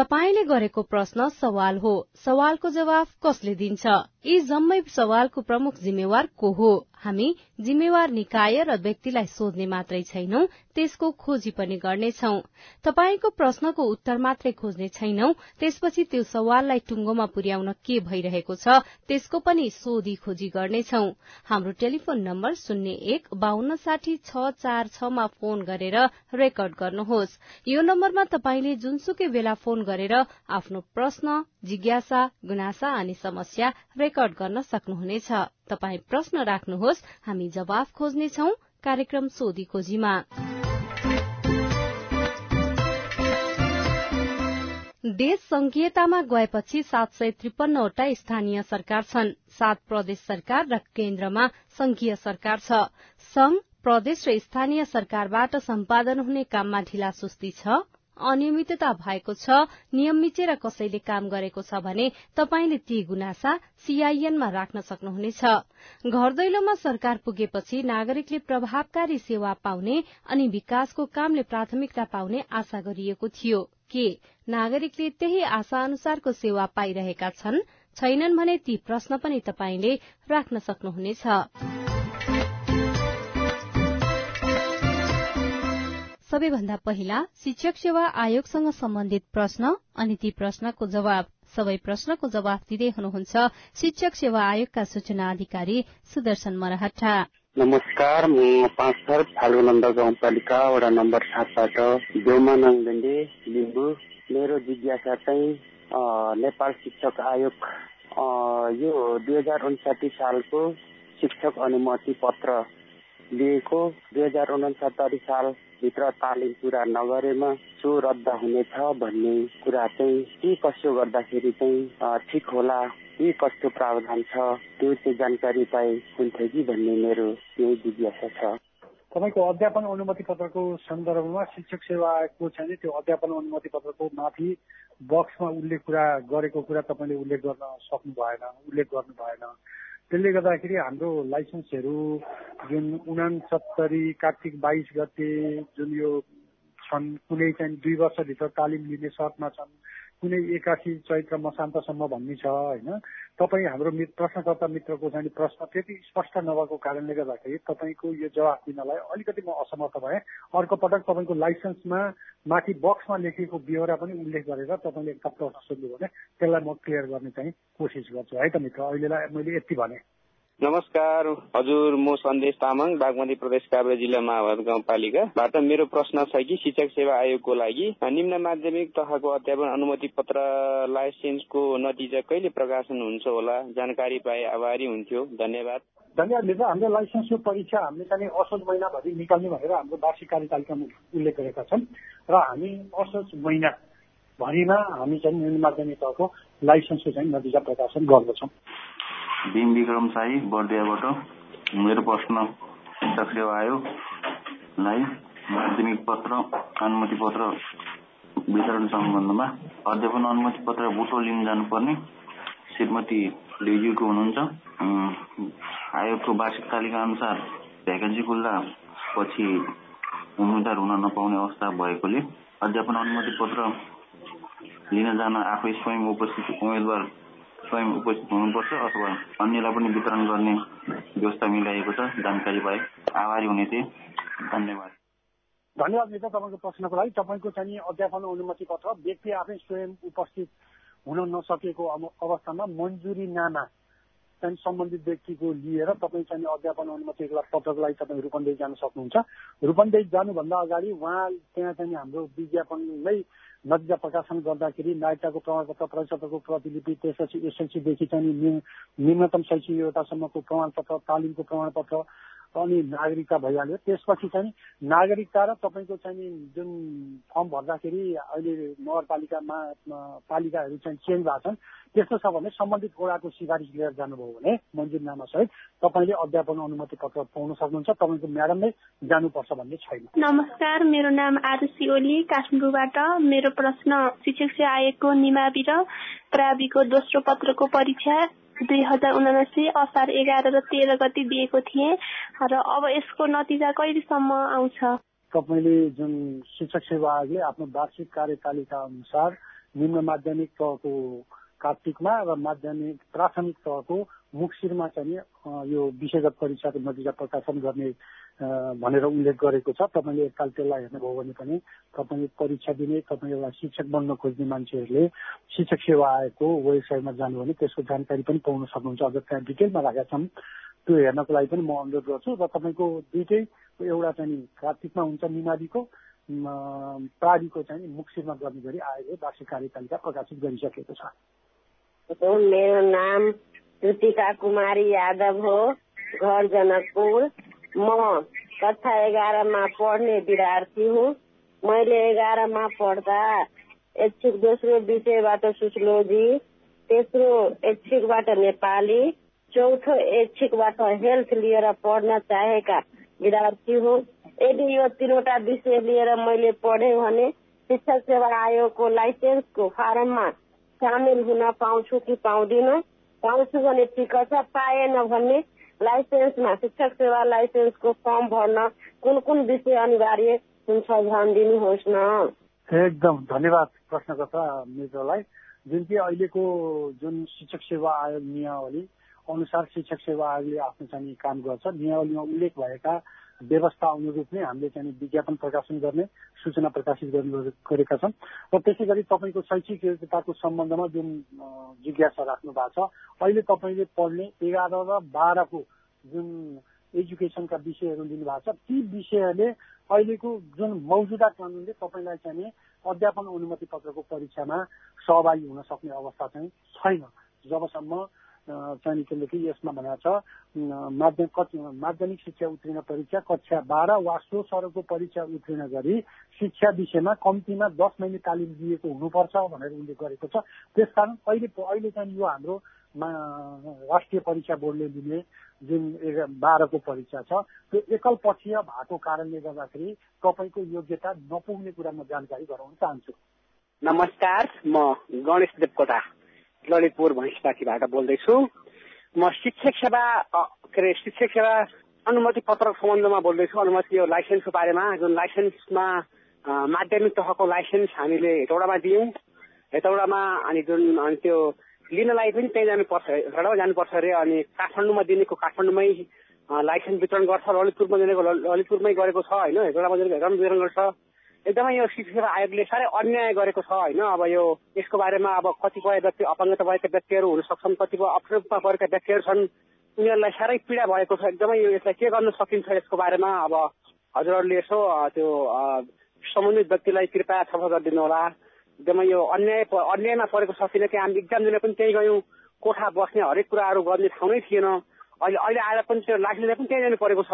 तपाईँले गरेको प्रश्न सवाल हो। सवालको जवाफ कसले दिन्छ? यी जम्मै सवालको प्रमुख जिम्मेवार को हो? हामी जिम्मेवार निकाय र व्यक्तिलाई सोध्ने मात्रै छैनौं त्यसको खोजी पनि गर्नेछौ। तपाईँको प्रश्नको उत्तर मात्रै खोज्ने छैनौं त्यसपछि त्यो सवाललाई टुङ्गोमा पुर्याउन के भइरहेको छ त्यसको पनि सोधी खोजी गर्नेछौ। हाम्रो टेलिफोन नम्बर शून्य एक बान्न साठी छ चार छमा फोन गरेर रेकर्ड गर्नुहोस्। यो नम्बरमा तपाईँले जुनसुकै बेला फोन गरेर आफ्नो प्रश्न जिज्ञासा गुनासा अनि समस्या रेकर्ड गर्न सक्नुहुनेछ। तपाई प्रश्न राख्नुहोस् हामी जवाफ खोज्नेछौ कार्यक्रम सोधी खोजीमा देश संघीयतामा गएपछि सात सय त्रिपन्नवटा स्थानीय सरकार छन्। सात प्रदेश सरकार र केन्द्रमा संघीय सरकार छ। संघ प्रदेश र स्थानीय सरकारबाट सम्पादन हुने काममा ढिलासुस्ती छ। अनियमितता भएको छ नियम मिचेर कसैले काम गरेको छ भने तपाईँले ती गुनासा सीआईएनमा राख्न सक्नुहुनेछ। घर दैलोमा सरकार पुगेपछि नागरिकले प्रभावकारी सेवा पाउने अनि विकासको कामले प्राथमिकता पाउने आशा गरिएको थियो। के नागरिकले त्यही आशा अनुसारको सेवा पाइरहेका छन्? छैनन् भने ती प्रश्न पनि तपाईँले राख्न सक्नुहुनेछ। सबैभन्दा पहिला शिक्षक सेवा आयोगसँग सम्बन्धित प्रश्न अनि ती प्रश्नको जवाब सबै प्रश्नको जवाब दिँदै हुनुहुन्छ शिक्षक सेवा आयोगका सूचना अधिकारी सुदर्शन मरहटा नमस्कार म पाँच थर फाल्गुनन्द गाउँपालिका वडा नम्बर सातबाट देउमा नाङडेन्डे लिम्बू। मेरो जिज्ञासा चाहिँ नेपाल शिक्षक आयोग यो दुई हजार उन्साठी सालको शिक्षक अनुमति पत्र लिएको दुई हजार उनसत्तरी साल भित्र तालिम पुरा नगरेमा सो रद्द हुनेछ भन्ने कुरा चाहिँ के कसो गर्दाखेरि चाहिँ ठिक होला? के कस्तो प्रावधान छ? त्यो चाहिँ जानकारी पाए हुन्थ्यो कि भन्ने मेरो यही जिज्ञासा छ। तपाईँको अध्यापन अनुमति पत्रको सन्दर्भमा शिक्षक सेवा आयोगको चाहिँ त्यो अध्यापन अनुमति पत्रको माथि बक्समा उल्लेख कुरा गरेको कुरा तपाईँले उल्लेख गर्न सक्नु भएन उल्लेख गर्नु भएन। त्यसले गर्दाखेरि हाम्रो लाइसेन्सहरू जुन उनासत्तरी कार्तिक बाइस गते जुन यो छन् कुनै चाहिँ दुई वर्षभित्र तालिम लिने सर्टमा छन्। कुनै एकासी चैत्र मसान्तसम्म भन्ने छ होइन? तपाईँ हाम्रो प्रश्नकर्ता मित्रको चाहिँ प्रश्न त्यति स्पष्ट नभएको कारणले गर्दाखेरि तपाईँको यो जवाफ दिनलाई अलिकति म असमर्थ भएँ। अर्को पटक तपाईँको लाइसेन्समा माथि बक्समा लेखिएको बेहोरा पनि उल्लेख गरेर तपाईँले एकता प्रश्न सोध्नु भने त्यसलाई म क्लियर गर्ने चाहिँ कोसिस गर्छु। है त मित्र? अहिलेलाई मैले यति भने। नमस्कार हजुर म सन्देश तामाङ बागमती प्रदेश काभ्रे जिल्ला महाभारत गाउँपालिकाबाट मेरो प्रश्न छ कि शिक्षक सेवा आयोगको लागि निम्न माध्यमिक तहको अध्यापन अनुमति पत्र लाइसेन्सको नतिजा कहिले प्रकाशन हुन्छ होला? जानकारी पाए आभारी हुन्थ्यो धन्यवाद। धन्यवाद मित्र। हाम्रो लाइसेन्सको परीक्षा हामीले चाहिँ असोज महिनाभरि निकाल्ने भनेर हाम्रो वार्षिक कार्यतालिकामा उल्लेख गरेका छन् र हामी असोज महिना भरिमा हामी चाहिँ निम्न माध्यमिक तहको लाइसेन्सको चाहिँ नतिजा प्रकाशन गर्दछौँ। भीम विक्रम साई बर्दियाबाट मेरो प्रश्न शिक्षक सेवा आयोगलाई माध्यमिक पत्र अनुमति पत्र वितरण सम्बन्धमा। अध्यापन अनुमति पत्र बुटो लिन जानुपर्ने। श्रीमती लिउज्यूको हुनुहुन्छ। आयोगको वार्षिक तालिका अनुसार भ्याकेन्सी खुल्दा पछि उम्मेद्वार हुन नपाउने अवस्था भएकोले अध्यापन अनुमति पत्र लिन जान आफै स्वयं उपस्थित उम्मेद्वार स्वयं उपस्थित हुनुपर्छ अथवा अन्यलाई पनि वितरण गर्ने व्यवस्था मिलाइएको छ जानकारी पाए आभारी हुने थिए। धन्यवाद। धन्यवाद मित्र तपाईँको प्रश्नको लागि। तपाईँको चाहिँ अध्यापन अनुमति पत्र व्यक्ति आफै स्वयं उपस्थित हुन नसकेको अवस्थामा मन्जुरी नामा चाहिँ सम्बन्धित व्यक्तिको लिएर तपाईँ चाहिँ अध्यापन अनुमति पत्रको लागि तपाईँ रूपन्देही जान सक्नुहुन्छ। रूपन्देही जानुभन्दा अगाडि उहाँ त्यहाँ चाहिँ हाम्रो विज्ञापनमै नतिजा प्रकाशन गर्दाखेरि नागरिकताको प्रमाणपत्र परिषदको प्रतिलिपि त्यसपछि एसएलसीदेखि चाहिँ न्यूनतम शैक्षिक योग्यतासम्मको प्रमाणपत्र तालिमको प्रमाणपत्र अनि नागरिकता भइहाल्यो। त्यसपछि चाहिँ नागरिकता र तपाईँको चाहिँ जुन फर्म भर्दाखेरि अहिले नगरपालिकामा पालिकाहरू चाहिँ चेन्ज भएको छन् त्यस्तो छ भने सम्बन्धित वडाको सिफारिस लिएर जानुभयो भने मन्जुरनामा सहित तपाईँले अध्यापन अनुमति पत्र पाउन सक्नुहुन्छ। तपाईँको म्याडमले जानुपर्छ भन्ने छैन। नमस्कार मेरो नाम आरुषी ओली काठमाडौँबाट। मेरो प्रश्न शिक्षक आयोगको निमावि र प्राविको दोस्रो पत्रको परीक्षा दुई हजार उनासी असार एघार र तेह्र गति दिएको थिएँ र अब यसको नतिजा कहिलेसम्म आउँछ? तपाईँले जुन शिक्षक सेवा आयोगले आफ्नो वार्षिक कार्यतालिका अनुसार निम्न माध्यमिक तहको कार्तिकमा र माध्यमिक प्राथमिक तहको मुक्सिरमा चाहिँ यो विषयगत परीक्षाको नतिजा प्रकाशन गर्ने भनेर उल्लेख गरेको छ। तपाईँले एकताल त्यसलाई हेर्नुभयो भने पनि तपाईँले परीक्षा दिने तपाईँ एउटा शिक्षक बन्न खोज्ने मान्छेहरूले शिक्षक सेवा आएको वेबसाइटमा जानु भने त्यसको जानकारी पनि पाउन सक्नुहुन्छ। अझ त्यहाँ डिटेलमा राखेका छन्। त्यो हेर्नको लागि पनि म अनुरोध गर्छु र तपाईँको दुइटै एउटा चाहिँ कार्तिकमा हुन्छ निमालीको प्राडीको चाहिँ मुक्सिरमा गर्ने गरी आयोगले वार्षिक कार्यतालिका प्रकाशित गरिसकेको छ। मेरो नाम ज्योतिका कुमारी यादव हो घर जनकपुर। म कक्षा एघारमा पढ्ने विद्यार्थी हुँ। मैले एघारमा पढ्दा ऐच्छिक दोस्रो विषयबाट सोसियोलोजी तेस्रो ऐच्छिकबाट नेपाली चौथो ऐच्छिकबाट हेल्थ लिएर पढ्न चाहेका विद्यार्थी हुँ। यदि यो तिनवटा विषय लिएर मैले पढेँ भने शिक्षक सेवा आयोगको लाइसेन्सको फारममा सामेल हुन पाउँछु कि पाउँदिन। पाउँछु भने ठिक छ पाएन भने लाइसेन्समा शिक्षक सेवा लाइसेन्सको फर्म भर्न कुन कुन विषय अनिवार्य हुन्छ भनिदिनुहोस् न। एकदम धन्यवाद प्रश्नकर्ता मित्रलाई। जुन कि अहिलेको जुन शिक्षक सेवा आयोग नियावली अनुसार शिक्षक सेवा आयोगले आफ्नो चाहिँ काम गर्छ नियावलीमा उल्लेख भएका व्यवस्था अनुरूप नै हामीले चाहिँ विज्ञापन प्रकाशन गर्ने सूचना प्रकाशित गर्ने गरेका छौँ। र त्यसै गरी तपाईँको शैक्षिक योग्यताको सम्बन्धमा जुन जिज्ञासा राख्नु भएको छ अहिले तपाईँले पढ्ने एघार र बाह्रको जुन एजुकेसनका विषयहरू लिनुभएको छ ती विषयहरूले अहिलेको जुन मौजुदा कानुनले तपाईँलाई चाहिँ अध्यापन अनुमति पत्रको परीक्षामा सहभागी हुन सक्ने अवस्था चाहिँ छैन। जबसम्म चाहिँ किनकि यसमा भनेको छ माध्यमिक माध्यमिक शिक्षा उत्तीर्ण परीक्षा कक्षा बाह्र वा सो सरको परीक्षा उत्तीर्ण गरी शिक्षा विषयमा कम्तीमा दस महिने तालिम दिएको हुनुपर्छ भनेर उल्लेख गरेको छ। त्यसकारण अहिले अहिले चाहिँ यो हाम्रो राष्ट्रिय परीक्षा बोर्डले लिने जुन बाह्रको परीक्षा छ त्यो एकल पक्षीय भएको कारणले गर्दाखेरि तपाईँको योग्यता नपुग्ने म जानकारी गराउन चाहन्छु। नमस्कार म गणेश देवकोटा। ललितपुर भैँसपाखीबाट बोल्दैछु। म शिक्षक सेवा के अरे शिक्षक सेवा अनुमति पत्र सम्बन्धमा बोल्दैछु। अनुमति यो लाइसेन्सको बारेमा जुन लाइसेन्समा माध्यमिक तहको लाइसेन्स हामीले हेटौडामा दियौँ। हेटौडामा अनि जुन अनि त्यो लिनलाई पनि त्यहीँ जानुपर्छ हेटौडा जानुपर्छ अरे अनि काठमाडौँमा दिनेको काठमाडौँमै लाइसेन्स वितरण गर्छ। ललितपुरमा दिनेको ललितपुरमै गरेको छ होइन? हेटौडामा दिनेको हेटौडामा वितरण गर्छ। एकदमै यो शिक्षा सेवा आयोगले साह्रै अन्याय गरेको छ होइन? अब यो यसको बारेमा अब कतिपय व्यक्ति अपाङ्गता भएका व्यक्तिहरू हुन सक्छन् कतिपय अप्ठ्यारोमा परेका व्यक्तिहरू छन् उनीहरूलाई साह्रै पीडा भएको छ। एकदमै यो यसलाई के गर्न सकिन्छ यसको बारेमा अब हजुरहरूले यसो त्यो सम्बन्धित व्यक्तिलाई कृपया सफा गरिदिनु होला एकदमै यो अन्याय अन्यायमा परेको छ किनकि हामी इक्जाम दिन पनि त्यहीँ गयौँ। कोठा बस्ने हरेक कुराहरू गर्ने ठाउँ नै थिएन। अहिले अहिले आएर पनि त्यो लाइसेन्स पनि त्यहीँ जानु परेको छ।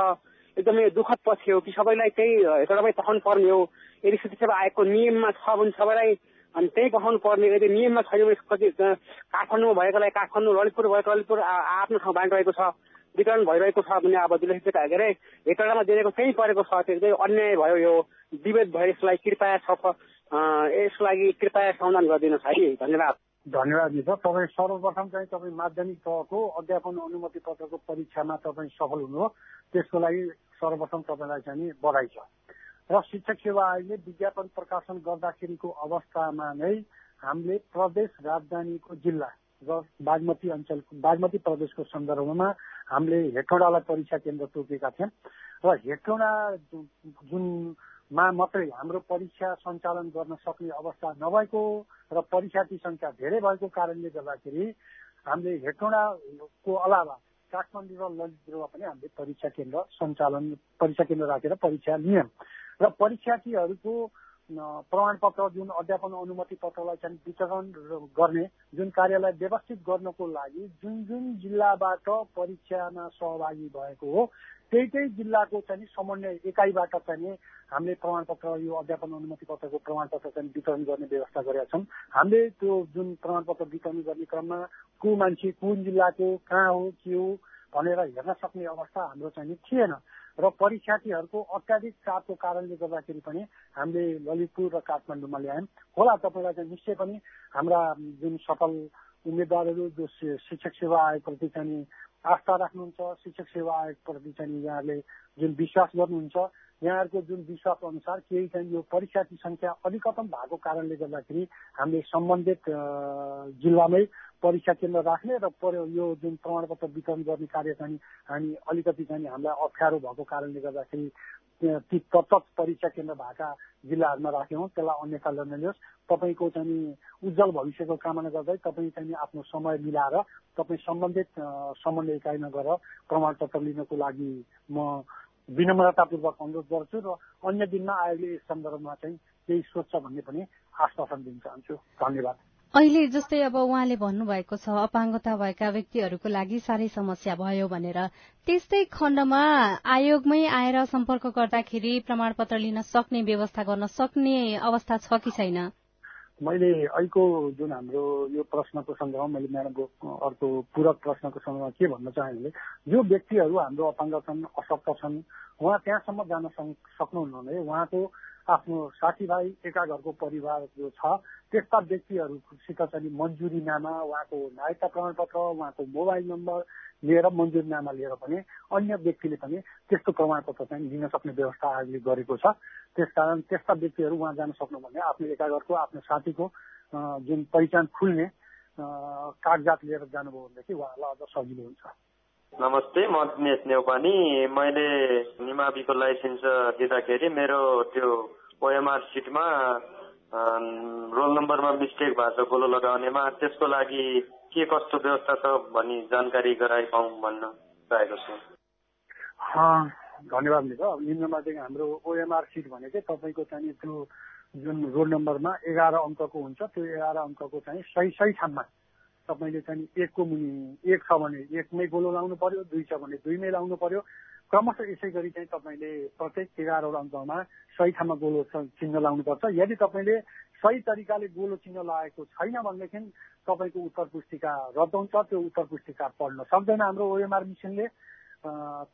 एकदमै दुःखद पछि हो कि सबैलाई त्यही हेटौँडामै पठाउनु पर्ने हो। यदि शिक्षा आएको नियममा छ भने सबैलाई अनि त्यही पठाउनु पर्ने यदि नियममा छैन भने कति काठमाडौँमा भएकोलाई काठमाडौँ ललितपुर भएको ललितपुर आफ्नो ठाउँ बाँडिरहेको छ वितरण भइरहेको छ भने अब शिक्षा के अरे हेटौँडामा दिएको त्यहीँ परेको छ। त्यो चाहिँ अन्याय भयो यो। विभेद भयो यसलाई कृपया सफ यसको लागि कृपया समाधान गरिदिनुहोस् है। धन्यवाद। धन्यवाद दिन्छ तपाईँ सर्वप्रथम चाहिँ तपाईँ माध्यमिक तहको अध्यापन अनुमति पत्रको परीक्षामा तपाईँ सफल हुनुभयो। त्यसको लागि सर्वप्रथम तपाईँलाई चाहिँ बधाई छ। र शिक्षक सेवा आयोगले विज्ञापन प्रकाशन गर्दाखेरिको अवस्थामा नै हामीले प्रदेश राजधानीको जिल्ला र बागमती अञ्चल बागमती प्रदेशको सन्दर्भमा हामीले हेटौँडालाई परीक्षा केन्द्र तोकेका थियौँ। र हेटौँडा जुन मा मात्रै हाम्रो परीक्षा सञ्चालन गर्न सक्ने अवस्था नभएको र परीक्षार्थी संख्या धेरै भएको कारणले गर्दाखेरि हामीले हेटौँडाको अलावा काठमाडौँ र ललितपुरमा पनि हामीले परीक्षा केन्द्र सञ्चालन परीक्षा केन्द्र राखेर परीक्षा लियौँ। र परीक्षार्थीहरूको प्रमाणपत्र जुन अध्यापन अनुमति पत्रलाई चाहिँ वितरण गर्ने जुन कार्यालय व्यवस्थित गर्नको लागि जुन जुन जिल्लाबाट परीक्षामा सहभागी भएको हो त्यही त्यही जिल्लाको चाहिँ समन्वय एकाइबाट चाहिँ हामीले प्रमाणपत्र यो अध्यापन अनुमति पत्रको प्रमाणपत्र चाहिँ वितरण गर्ने व्यवस्था गरेका छौँ। हामीले त्यो जुन प्रमाणपत्र वितरण गर्ने क्रममा को मान्छे कुन जिल्लाको कहाँ हो के हो भनेर हेर्न सक्ने अवस्था हाम्रो चाहिँ थिएन। र परीक्षार्थीहरूको अत्याधिक चापको कारणले गर्दाखेरि पनि हामीले ललितपुर र काठमाडौँमा ल्यायौँ। होला तपाईँलाई चाहिँ निश्चय पनि हाम्रा जुन सफल उम्मेद्वारहरू जो शिक्षक सेवा आयोगप्रति चाहिँ आस्था राख्नुहुन्छ शिक्षक सेवा आयोगप्रति चाहिँ यहाँहरूले जुन विश्वास गर्नुहुन्छ यहाँहरूको जुन विश्वास अनुसार केही चाहिँ यो परीक्षार्थी संख्या अधिकतम भएको कारणले गर्दाखेरि हामीले सम्बन्धित जिल्लामै परीक्षा केन्द्र राख्ने र यो जुन प्रमाणपत्र वितरण गर्ने कार्य चाहिँ हामी अलिकति चाहिँ हामीलाई अप्ठ्यारो भएको कारणले गर्दाखेरि ती प्रत्यक्ष परीक्षा केन्द्र भएका जिल्लाहरूमा राख्यौँ। त्यसलाई अन्यथा नलियोस् तपाईँको चाहिँ उज्जवल भविष्यको कामना गर्दै तपाईँ चाहिँ आफ्नो समय मिलाएर तपाईँ सम्बन्धित समन्वय इकाइमा गएर प्रमाणपत्र लिनको लागि म विनम्रतापूर्वक अनुरोध गर्छु र अन्य दिनमा आयोगले यस सन्दर्भमा चाहिँ केही सोध्छ भन्ने पनि आश्वासन दिन चाहन्छु। धन्यवाद। अहिले जस्तै अब उहाँले भन्नुभएको छ अपाङ्गता भएका व्यक्तिहरूको लागि साह्रै समस्या भयो भनेर। त्यस्तै खण्डमा आयोगमै आएर सम्पर्क गर्दाखेरि प्रमाणपत्र लिन सक्ने व्यवस्था गर्न सक्ने अवस्था छ कि छैन? मैले अहिलेको जुन हाम्रो यो प्रश्नको सन्दर्भमा मैले म्याडमको अर्को पूरक प्रश्नको सन्दर्भमा के भन्न चाहेँ भने जो व्यक्तिहरू हाम्रो अपाङ्ग छन् अशक्त छन् उहाँ त्यहाँसम्म जान सक्नुहुन्न उहाँको आफ्नो साथीभाइ एका घरको परिवार जो छ त्यस्ता व्यक्तिहरूसित चाहिँ मन्जुरीनामा उहाँको नागरिकता प्रमाणपत्र उहाँको मोबाइल नम्बर लिएर मन्जुरीनामा लिएर पनि अन्य व्यक्तिले पनि त्यस्तो प्रमाणपत्र चाहिँ लिन सक्ने व्यवस्था आयोगले गरेको छ। त्यसकारण त्यस्ता व्यक्तिहरू उहाँ जान सक्नु भने आफ्नो एका घरको आफ्नो साथीको जुन पहिचान खुल्ने कागजात लिएर जानुभयो भनेदेखि उहाँहरूलाई अझ सजिलो हुन्छ। नमस्ते म दिनेश नेउपानी। मैले निमाविको लाइसेन्स दिँदाखेरि मेरो त्यो ओएमआर सिटमा रोल नम्बरमा मिस्टेक भएको गोलो लगाउनेमा त्यसको लागि के कस्तो व्यवस्था छ भनी जानकारी गराइपाउँ भन्न चाहेको छु। धन्यवाद मित्र निम्नमा चाहिँ हाम्रो ओएमआर सिट भनेको तपाईँको चाहिँ त्यो जुन रोल नम्बरमा एघार अङ्कको हुन्छ त्यो एघार अङ्कको चाहिँ सही सही ठाउँमा तपाईँले चाहिँ एकको मुनि एक छ भने एकमै गोलो लाउनु पर्यो दुई छ भने दुईमै लाउनु पर्यो। क्रमशः यसै गरी चाहिँ तपाईँले प्रत्येक एघारवटा अङ्कमा सही ठाउँमा गोलो चिन्ह लाउनुपर्छ। यदि तपाईँले सही तरिकाले गोलो चिन्ह लगाएको छैन भनेदेखि तपाईँको उत्तर पुस्तिका रद्द हुन्छ त्यो उत्तर पुस्तिका पढ्न सक्दैन हाम्रो ओएमआर मिसनले।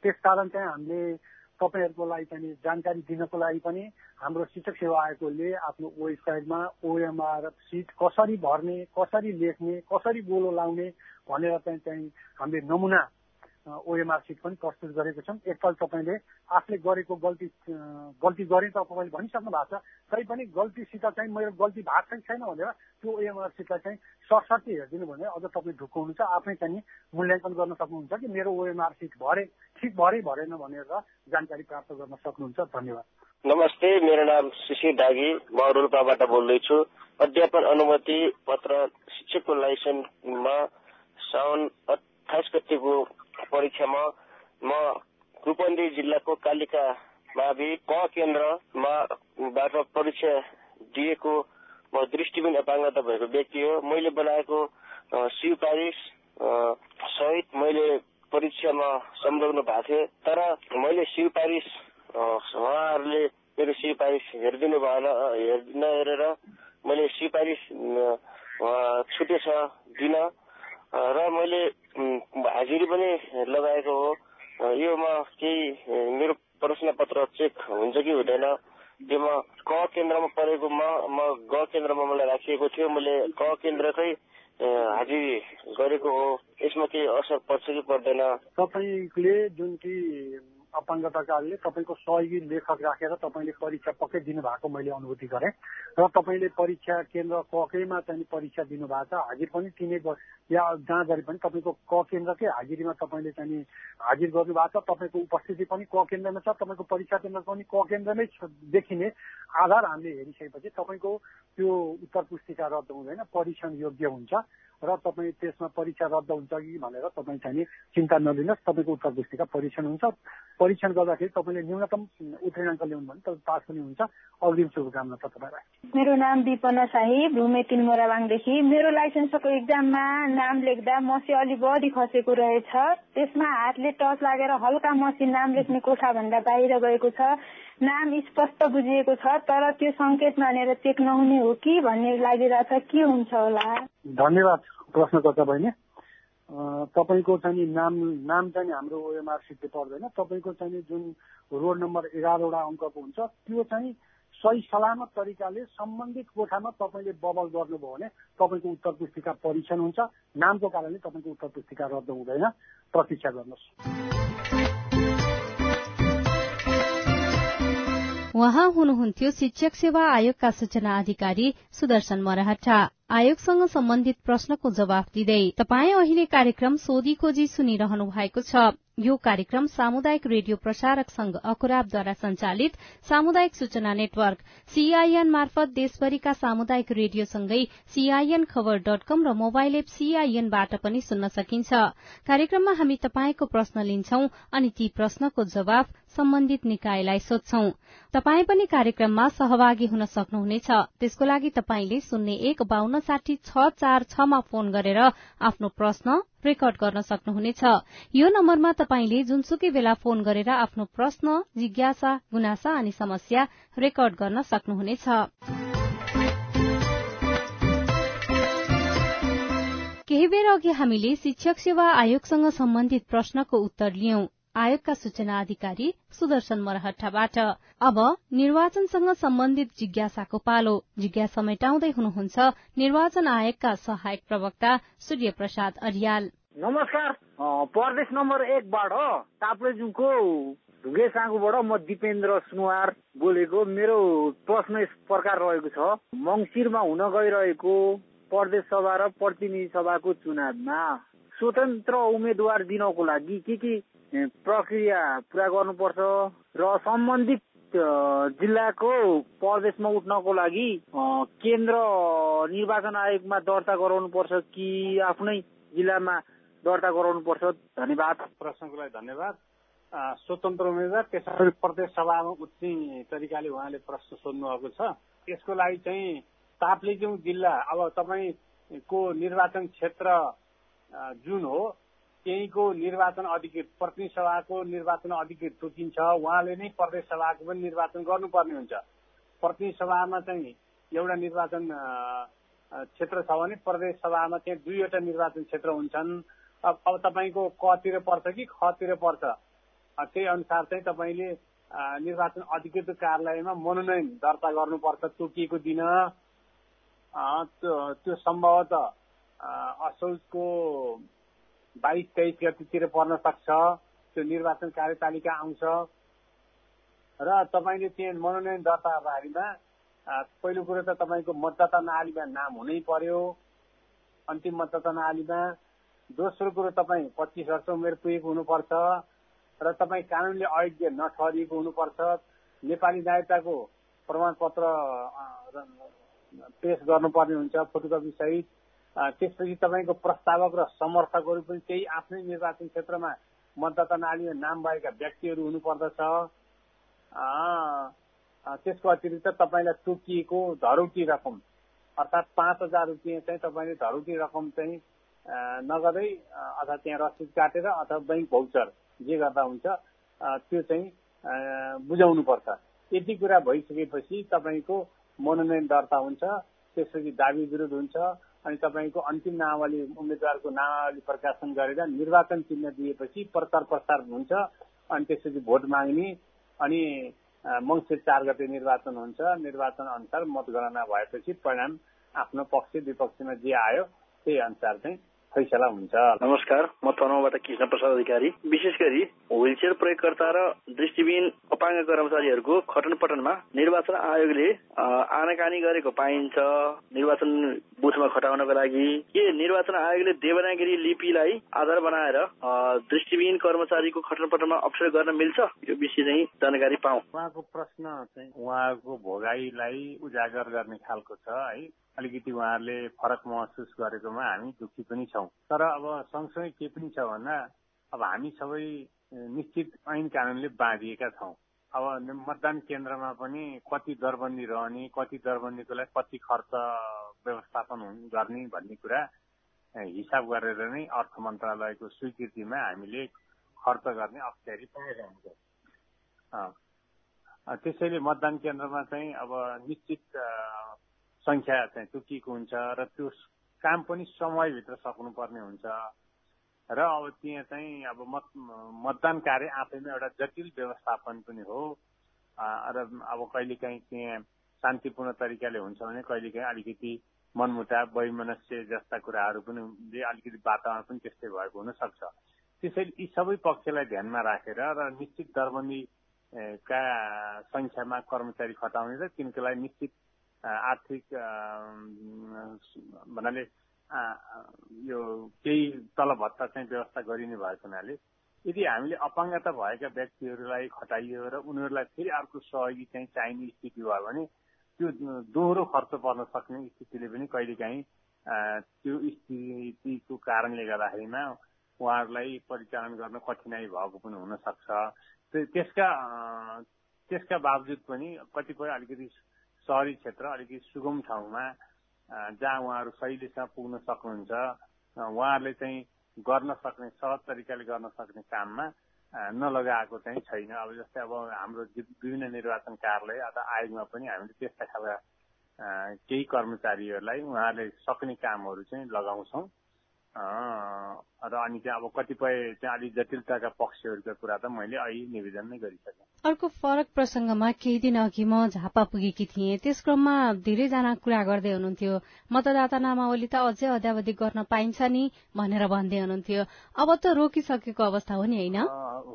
त्यसकारण चाहिँ हामीले तपाईँहरूको लागि चाहिँ जानकारी दिनको लागि पनि हाम्रो शिक्षक सेवा आयोगले आफ्नो वेबसाइटमा ओएमआर सिट कसरी भर्ने कसरी लेख्ने कसरी गोलो लाउने भनेर चाहिँ हामीले नमुना ओएमआर सिट पनि प्रस्तुत गरेको छौँ। एकपल्ट तपाईँले आफूले गरेको गल्ती गल्ती गरे त तपाईँले भनिसक्नु भएको छ। तै पनि गल्तीसित चाहिँ मेरो गल्ती भएको छैन छैन भनेर त्यो ओएमआर सिटलाई चाहिँ सरसर्ती हेरिदिनु भने अझ तपाईँ ढुक्क हुनुहुन्छ आफै चाहिँ मूल्याङ्कन गर्न सक्नुहुन्छ कि मेरो ओएमआर सिट भरे ठिक भरे भरेन भनेर जानकारी प्राप्त गर्न सक्नुहुन्छ। धन्यवाद। नमस्ते मेरो नाम शिशिर दागी। म रोल्पाबाट बोल्दैछु। अध्यापन अनुमति पत्र शिक्षकको लाइसेन्समा साउन अठाइस गतिको परीक्षामा म रूपन्दी जिल्लाको कालिका मावि क केन्द्रमाबाट परीक्षा दिएको म दृष्टिबिन अपाङ्गता भएको व्यक्ति हो। मैले बनाएको सिफारिस सहित मैले परीक्षामा संलग्न भएको थिएँ। तर मैले सिफारिस उहाँहरूले मेरो सिफारिस हेरिदिनु भएन नहेरेर मैले सिफारिस छुटेछ दिन। र मैले हाजिरी पनि लगाएको हो। योमा केही मेरो प्रश्न पत्र चेक हुन्छ कि हुँदैन? त्योमा क केन्द्रमा परेकोमा म ग केन्द्रमा मलाई राखिएको थियो। मैले क केन्द्रकै हाजिर गरेको हो। यसमा केही असर पर्छ कि पर्दैन? तपाईँले जुन कि अपाङ्गता कारणले तपाईँको सहयोगी लेखक राखेर तपाईँले परीक्षा पक्कै दिनुभएको मैले अनुभूति गरेँ। र तपाईँले परीक्षा केन्द्र ककैमा चाहिँ परीक्षा दिनुभएको छ हाजिर पनि तिनै या जहाँ गरे पनि तपाईँको क केन्द्रकै हाजिरीमा तपाईँले चाहिँ हाजिर गर्नुभएको छ। तपाईँको उपस्थिति पनि क केन्द्रमा छ तपाईँको परीक्षा केन्द्र पनि क केन्द्रमै देखिने आधार हामीले हेरिसकेपछि तपाईँको त्यो उत्तर पुस्तिका रद्द हुँदैन परीक्षण योग्य हुन्छ। र तपाईँ त्यसमा परीक्षा रद्द हुन्छ कि भनेर तपाईँ चाहिँ चिन्ता नलिनुहोस् तपाईँको उत्तर पुस्तिका परीक्षण हुन्छ। परीक्षण गर्दाखेरि तपाईँले न्यूनतम उत्तीर्णाङ्क ल्याउनु भने तपाईँ पास पनि हुन्छ। अग्रिम शुभकामना छ तपाईँलाई। मेरो नाम विपना शाही भूमे तिन मोराबाङदेखि मेरो लाइसेन्सको इक्जाममा नाम लेख्दा मसी अलि बढी खसेको रहेछ। त्यसमा हातले टच लागेर हल्का मसी नाम लेख्ने कोठा भन्दा बाहिर गएको छ। नाम स्पष्ट बुझिएको छ तर त्यो सङ्केत मानेर चेक नहुने हो कि भन्ने लागिरहेछ। के हुन्छ होला? धन्यवाद। प्रश्नकर्ता बहिनी तपाईँको चाहिँ नाम नाम चाहिँ हाम्रो ओएमआर पर्दैन। तपाईँको चाहिँ जुन रोड नम्बर एघारवटा अङ्कको हुन्छ त्यो चाहिँ सही सलामत तरिकाले सम्बन्धित कोठामा तपाईँले बबल गर्नुभयो भने तपाईँको उत्तर पुस्तिका परीक्षण हुन्छ। नामको कारणले तपाईँको उत्तर पुस्तिका रद्द हुँदैन। प्रतीक्षा गर्नुहोस्। उहाँ हुनुहुन्थ्यो शिक्षक सेवा आयोगका सूचना अधिकारी सुदर्शन मरहटा आयोगसँग सम्बन्धित प्रश्नको जवाफ दिँदै तपाईँ अहिले कार्यक्रम सोधी खोजी सुनिरहनु भएको छ। यो कार्यक्रम सामुदायिक रेडियो प्रसारक संघ अकुराबद्वारा संचालित सामुदायिक सूचना नेटवर्क सीआईएन मार्फत देशभरिका सामुदायिक रेडियोसँगै सीआईएन खबर डट कम र मोबाइल एप सीआईएनबाट पनि सुन्न सकिन्छ। कार्यक्रममा हामी तपाईँको प्रश्न लिन्छौं अनि ती प्रश्नको जवाफ सम्बन्धित निकायलाई सोध्छौं। तपाई पनि कार्यक्रममा सहभागी हुन सक्नुहुनेछ। त्यसको लागि तपाईँले शून्य एक बान्न साठी छ चार छमा फोन गरेर आफ्नो प्रश्न रेकर्ड गर्न सक्नुहुनेछ यो नम्बरमा तपाईँले जुनसुकै बेला फोन गरेर आफ्नो प्रश्न जिज्ञासा गुनासा अनि समस्या रेकर्ड गर्न सक्नुहुनेछ केही बेर अघि हामीले शिक्षक सेवा आयोगसँग सम्बन्धित प्रश्नको उत्तर लियौं आयोगका सूचना अधिकारी सुदर्शन मरहट्टाबाट। अब निर्वाचनसँग सम्बन्धित जिज्ञासाको पालो। जिज्ञासा मेटाउँदै हुनुहुन्छ निर्वाचन आयोगका सहायक प्रवक्ता सूर्य प्रसाद अरियाल। नमस्कार। प्रदेश नम्बर एकबाट ताप्लेजुङको ढुङ्गे साँगुबाट म दिपेन्द्र सुनवार बोलेको। मेरो प्रश्न यस प्रकार रहेको छ। मङ्सिरमा हुन गइरहेको प्रदेश सभा र प्रतिनिधि सभाको चुनावमा स्वतन्त्र उम्मेद्वार दिनको लागि के के प्रक्रिया पुरा गर्नुपर्छ र सम्बन्धित जिल्लाको प्रदेशमा उठ्नको लागि केन्द्र निर्वाचन आयोगमा दर्ता गराउनुपर्छ कि आफ्नै जिल्लामा दर्ता गराउनुपर्छ? धन्यवाद। प्रश्नको लागि धन्यवाद। स्वतन्त्र उम्मेद्वार त्यसरी प्रदेश सभामा उठ्ने तरिकाले उहाँले प्रश्न सोध्नु भएको छ। यसको लागि चाहिँ ताप्लेजुङ जिल्ला अब तपाईँको निर्वाचन क्षेत्र जुन हो त्यहीँको निर्वाचन अधिकृत प्रतिनिधि सभाको निर्वाचन अधिकृत तोकिन्छ। उहाँले नै प्रदेश सभाको पनि निर्वाचन गर्नुपर्ने हुन्छ। प्रतिनिधि सभामा चाहिँ एउटा निर्वाचन क्षेत्र छ भने प्रदेश सभामा चाहिँ दुईवटा निर्वाचन क्षेत्र हुन्छन्। अब अब तपाईँको कतिर पर्छ कि खतिर पर्छ? त्यही अनुसार चाहिँ तपाईँले निर्वाचन अधिकृत कार्यालयमा मनोनयन दर्ता गर्नुपर्छ। तोकिएको दिन त्यो सम्भवतः असोजको बाइस तेइस गतितिर पर्न सक्छ। त्यो निर्वाचन कार्यतालिका आउँछ। र तपाईँले त्यहाँ मनोनयन दर्ता गर्दाखेरिमा पहिलो कुरो त तपाईँको मतदाता नालीमा नाम हुनै पर्यो। अन्तिम मतदाता नालीमा दोस्रो कुरो तपाईँ पच्चिस वर्ष उमेर पुगेको हुनुपर्छ। र तपाईँ कानुनले अयोग्य नठहरिएको हुनुपर्छ। नेपाली नागरिकताको प्रमाणपत्र पेश गर्नुपर्ने हुन्छ फोटोकपी सहित। त्यसपछि तपाईँको प्रस्तावक र समर्थकहरू पनि त्यही आफ्नै निर्वाचन क्षेत्रमा मतदाता नालीमा नाम भएका व्यक्तिहरू हुनुपर्दछ। त्यसको अतिरिक्त तपाईँलाई तोकिएको धरौटी रकम अर्थात् पाँच हजार रुपियाँ चाहिँ तपाईँले धरौटी रकम चाहिँ नगदै अथवा त्यहाँ रसिद काटेर अथवा बैङ्क भौचर जे गर्दा हुन्छ त्यो चाहिँ बुझाउनु पर्छ यति कुरा भइसकेपछि तपाईँको मनोनयन दर्ता हुन्छ त्यसपछि दावी विरोध हुन्छ अनि तपाईँको अन्तिम नामावली उम्मेद्वारको नामावली प्रकाशन गरेर निर्वाचन चिन्ह दिएपछि प्रचार प्रसार हुन्छ अनि त्यसपछि भोट माग्ने अनि मङ्सिर चार गते निर्वाचन हुन्छ। निर्वाचन अनुसार मतगणना भएपछि परिणाम आफ्नो पक्ष विपक्षमा जे आयो त्यही अनुसार चाहिँ फैसला हुन्छ। नमस्कार म तनहुबाट कृष्ण प्रसाद अधिकारी। विशेष गरी व्हीलचेयर प्रयोगकर्ता र दृष्टिविहीन अपाङ्ग कर्मचारीहरूको खटन पटनमा निर्वाचन आयोगले आनाकानी गरेको पाइन्छ। निर्वाचन बुथमा खटाउनको लागि। के निर्वाचन आयोगले देवनागरी लिपिलाई आधार बनाएर दृष्टिविहीन कर्मचारीको खटन पटनमा अप्ठ्यारो गर्न मिल्छ? यो विषय चाहिँ जानकारी पाऊ। उहाँको प्रश्न चाहिँ उहाँको भोगाईलाई उजागर गर्ने खालको छ है। अलिकति उहाँहरूले फरक महसुस गरेकोमा हामी दुःखी पनि छौँ। तर अब सँगसँगै के पनि छ भन्दा अब हामी सबै निश्चित ऐन कानूनले बाँधिएका छौँ। अब मतदान केन्द्रमा पनि कति दरबन्दी रहने कति दरबन्दीको लागि कति खर्च व्यवस्थापन गर्ने भन्ने कुरा हिसाब गरेर नै अर्थ मन्त्रालयको स्वीकृतिमा हामीले खर्च गर्ने अप्ठ्यारी पाएका हुन्छौँ। त्यसैले मतदान केन्द्रमा चाहिँ अब निश्चित सङ्ख्या चाहिँ तोकिएको हुन्छ र त्यो काम पनि समयभित्र सक्नुपर्ने हुन्छ। र अब त्यहाँ चाहिँ अब मत मतदान कार्य आफैमा एउटा जटिल व्यवस्थापन पनि हो। र अब कहिलेकाहीँ त्यहाँ शान्तिपूर्ण तरिकाले हुन्छ भने कहिलेकाहीँ अलिकति मनमुटाव वैमनस्य जस्ता कुराहरू पनि अलिकति वातावरण पनि त्यस्तै भएको हुनसक्छ। त्यसैले यी सबै पक्षलाई ध्यानमा राखेर र निश्चित दरबन्दी का सङ्ख्यामा कर्मचारी खटाउने र तिनको लागि निश्चित आर्थिक भन्नाले यो केही तलब भत्ता चाहिँ व्यवस्था गरिने भएको हुनाले यदि हामीले अपाङ्गता भएका व्यक्तिहरूलाई खटाइयो र उनीहरूलाई फेरि अर्को सहयोगी चाहिँ चाहिने स्थिति भयो भने त्यो दोहोरो खर्च पर्न सक्ने स्थितिले पनि कहिलेकाहीँ त्यो स्थितिको कारणले गर्दाखेरिमा उहाँहरूलाई परिचालन गर्न कठिनाई भएको पनि हुनसक्छ। त्यसका त्यसका बावजुद पनि कतिपय अलिकति सहरी क्षेत्र अलिकति सुगम ठाउँमा जहाँ उहाँहरू सहिलेसँग पुग्न सक्नुहुन्छ उहाँहरूले चाहिँ गर्न सक्ने सहज तरिकाले गर्न सक्ने काममा नलगाएको चाहिँ छैन। अब जस्तै अब हाम्रो विभिन्न निर्वाचन कार्यालय अथवा आयोगमा पनि हामीले त्यस्ता खालका केही कर्मचारीहरूलाई उहाँहरूले सक्ने कामहरू चाहिँ लगाउँछौँ। र अनि चाहिँ अब कतिपय चाहिँ अलिक जटिलताका पक्षहरूका कुरा त मैले अहिले निवेदन नै गरिसकेँ। अर्को फरक प्रसंगमा केही दिन अघि म झापा पुगेकी थिएँ। त्यस क्रममा धेरैजना कुरा गर्दै हुनुहुन्थ्यो। मतदाता नामावली त अझै अध्यावधि गर्न पाइन्छ नि भनेर भन्दै हुनुहुन्थ्यो। अब त रोकिसकेको अवस्था हो नि होइन?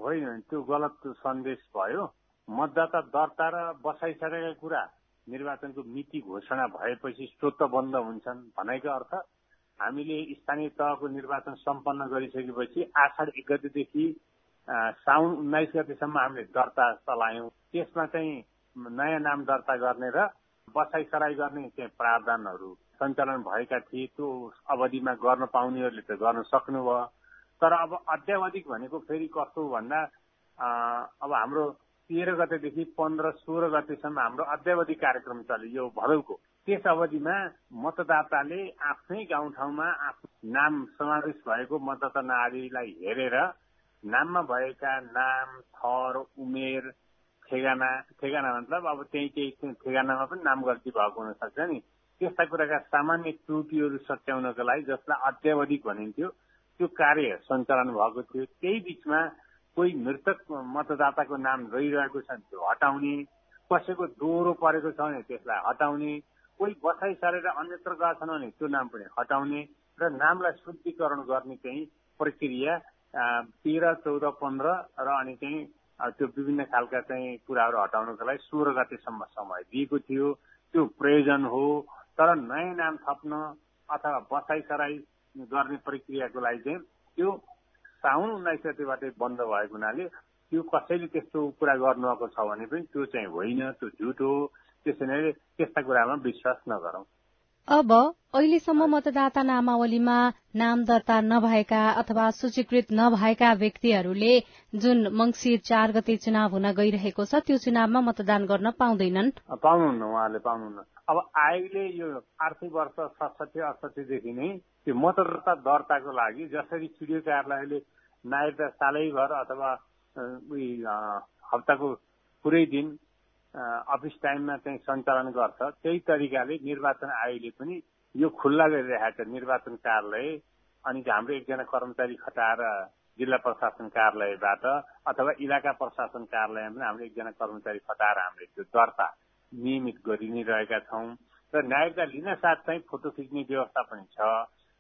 होइन त्यो गलत सन्देश भयो। मतदाता दर्ता र बसाइसकेका कुरा निर्वाचनको मिति घोषणा भएपछि स्वत बन्द हुन्छन् भनेको अर्थ हामीले स्थानीय तहको निर्वाचन सम्पन्न गरिसकेपछि आषाढ एक गतेदेखि साउन उन्नाइस गतेसम्म हामीले दर्ता चलायौँ। त्यसमा चाहिँ नयाँ नाम दर्ता गर्ने र बसाइसराई गर्ने चाहिँ प्रावधानहरू सञ्चालन भएका थिए त्यो अवधिमा गर्न पाउनेहरूले त गर्न सक्नुभयो। तर अब अध्यावधिक भनेको फेरि कस्तो भन्दा अब हाम्रो तेह्र गतेदेखि पन्ध्र सोह्र गतेसम्म हाम्रो अध्यावधि कार्यक्रम चल्यो यो भदौको। त्यस अवधिमा मतदाताले आफ्नै गाउँठाउँमा नाम समावेश भएको मतदाता नारीलाई हेरेर नाममा भएका नाम थर उमेर ठेगाना ठेगाना मतलब अब त्यही केही ठेगानामा पनि नाम गल्ती भएको हुन सक्छ नि। त्यस्ता कुराका सामान्य त्रुटिहरू सच्याउनको लागि जसलाई अत्यावधिक भनिन्थ्यो त्यो कार्य सञ्चालन भएको थियो। त्यही बिचमा कोही मृतक मतदाताको नाम रहिरहेको छ त्यो हटाउने कसैको दोहोरो परेको छ भने त्यसलाई हटाउने कोही बसाइ सारेर अन्यत्र गएका छन् भने त्यो नाम पनि हटाउने र नामलाई शुद्धिकरण गर्ने चाहिँ प्रक्रिया तेह्र चौध पन्ध्र र अनि चाहिँ त्यो विभिन्न खालका चाहिँ कुराहरू हटाउनको लागि सोह्र गतेसम्म समय दिएको थियो। त्यो प्रयोजन हो। तर नयाँ नाम थप्न अथवा बसाइ सराई गर्ने प्रक्रियाको लागि चाहिँ त्यो साउन उन्नाइस गतेबाटै बन्द भएको हुनाले त्यो कसैले त्यस्तो कुरा गर्नुभएको छ भने पनि त्यो चाहिँ होइन त्यो झुट हो। त्यसैले त्यस्ता कुरामा विश्वास नगरौं। अब अहिलेसम्म मतदाता नामावलीमा नाम दर्ता नभएका अथवा सूचीकृत नभएका व्यक्तिहरूले जुन मंगिर चार गते चुनाव हुन गइरहेको छ त्यो चुनावमा मतदान गर्न पाउँदैनन्। पाउनुहुन्न उहाँले पाउनुहुन्न। अब आयोगले यो आर्थिक वर्ष सडसठी अडसठीदेखि नै त्यो मतदाता दर्ताको लागि जसरी सिडिओ कार्यालयले नायक सालैभर अथवा हप्ताको पुरै दिन अफिस टाइममा चाहिँ सञ्चालन गर्छ। त्यही तरिकाले निर्वाचन आयोगले पनि यो खुल्ला गरिरहेको छ निर्वाचन कार्यालय अनि हाम्रो एकजना कर्मचारी खटाएर जिल्ला प्रशासन कार्यालयबाट अथवा इलाका प्रशासन कार्यालयमा पनि हामीले एकजना कर्मचारी खटाएर हामीले त्यो दर्ता नियमित गरि नै रहेका छौँ। र नागरिकता लिन साथ चाहिँ फोटो खिच्ने व्यवस्था पनि छ।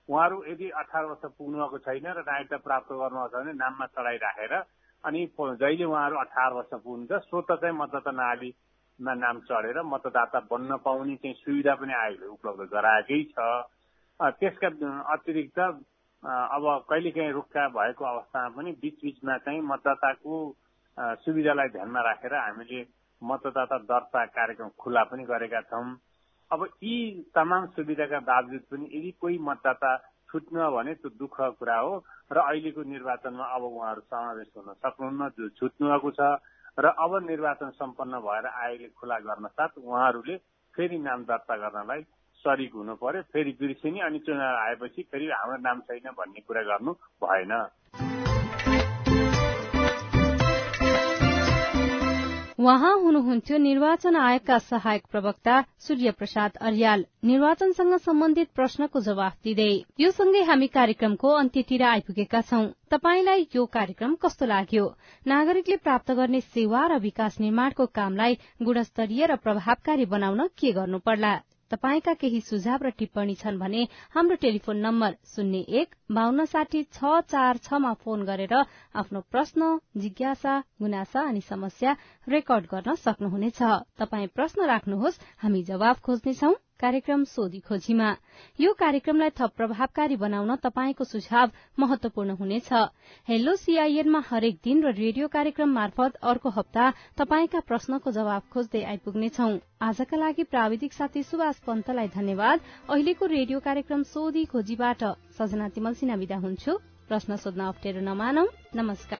उहाँहरू यदि अठार वर्ष पुग्नुभएको छैन र नागरिकता प्राप्त गर्नुभएको छ भने नाममा चढाइराखेर अनि जहिले उहाँहरू अठार वर्ष पुग्नुहुन्छ स्वत चाहिँ मतदाता नालीमा नाम चढेर मतदाता बन्न पाउने चाहिँ सुविधा पनि आयोगले उपलब्ध गराएकै छ। त्यसका अतिरिक्त अब कहिलेकाहीँ रुखका भएको अवस्थामा पनि बिच बिचमा चाहिँ मतदाताको सुविधालाई ध्यानमा राखेर हामीले मतदाता दर्ता कार्यक्रम खुला पनि गरेका छौँ। अब यी तमाम सुविधाका बावजुद पनि यदि कोही मतदाता छुट्नु भने त्यो दुःख कुरा हो र अहिलेको निर्वाचनमा अब उहाँहरू समावेश हुन सक्नुहुन्न। जो छुट्नुभएको छ र अब निर्वाचन सम्पन्न भएर आयोगले खुला गर्न साथ उहाँहरूले फेरि नाम दर्ता गर्नलाई सरिक हुनु पर्यो फेरि बिर्सिने अनि चुनाव आएपछि फेरि हाम्रो नाम छैन भन्ने कुरा गर्नु भएन। उहाँ हुनुहुन्थ्यो निर्वाचन आयोगका सहायक प्रवक्ता सूर्य प्रसाद अर्याल। निर्वाचनसँग सम्बन्धित प्रश्नको जवाफ दिँदै यो सँगै हामी कार्यक्रमको अन्त्यतिर आइपुगेका छौं। तपाईंलाई यो कार्यक्रम कस्तो लाग्यो? नागरिकले प्राप्त गर्ने सेवा र विकास निर्माणको कामलाई गुणस्तरीय र प्रभावकारी बनाउन के गर्नु पर्ला? तपाईँका केही सुझाव र टिप्पणी छन् भने हाम्रो टेलिफोन नम्बर शून्य एक बान्न साठी छ चार छमा फोन गरेर आफ्नो प्रश्न जिज्ञासा गुनासा अनि समस्या रेकर्ड गर्न सक्नुहुनेछ। तपाई प्रश्न राख्नुहोस् हामी जवाब खोज्नेछौ। कार्यक्रम सोधी खोजीमा। यो कार्यक्रमलाई थप प्रभावकारी बनाउन तपाईँको सुझाव महत्वपूर्ण हुनेछ। हेलो सीआईएनमा हरेक दिन र रेडियो कार्यक्रम मार्फत अर्को हप्ता तपाईँका प्रश्नको जवाब खोज्दै आइपुग्नेछौ। आजका लागि प्राविधिक साथी सुभाष पन्तलाई धन्यवाद। अहिलेको रेडियो कार्यक्रम सोधी खोजीबाट सजना तिमल सिना विदा हुन्छु। प्रश्न सोध्न अप्ठ्यारो नमानौ। नमस्कार।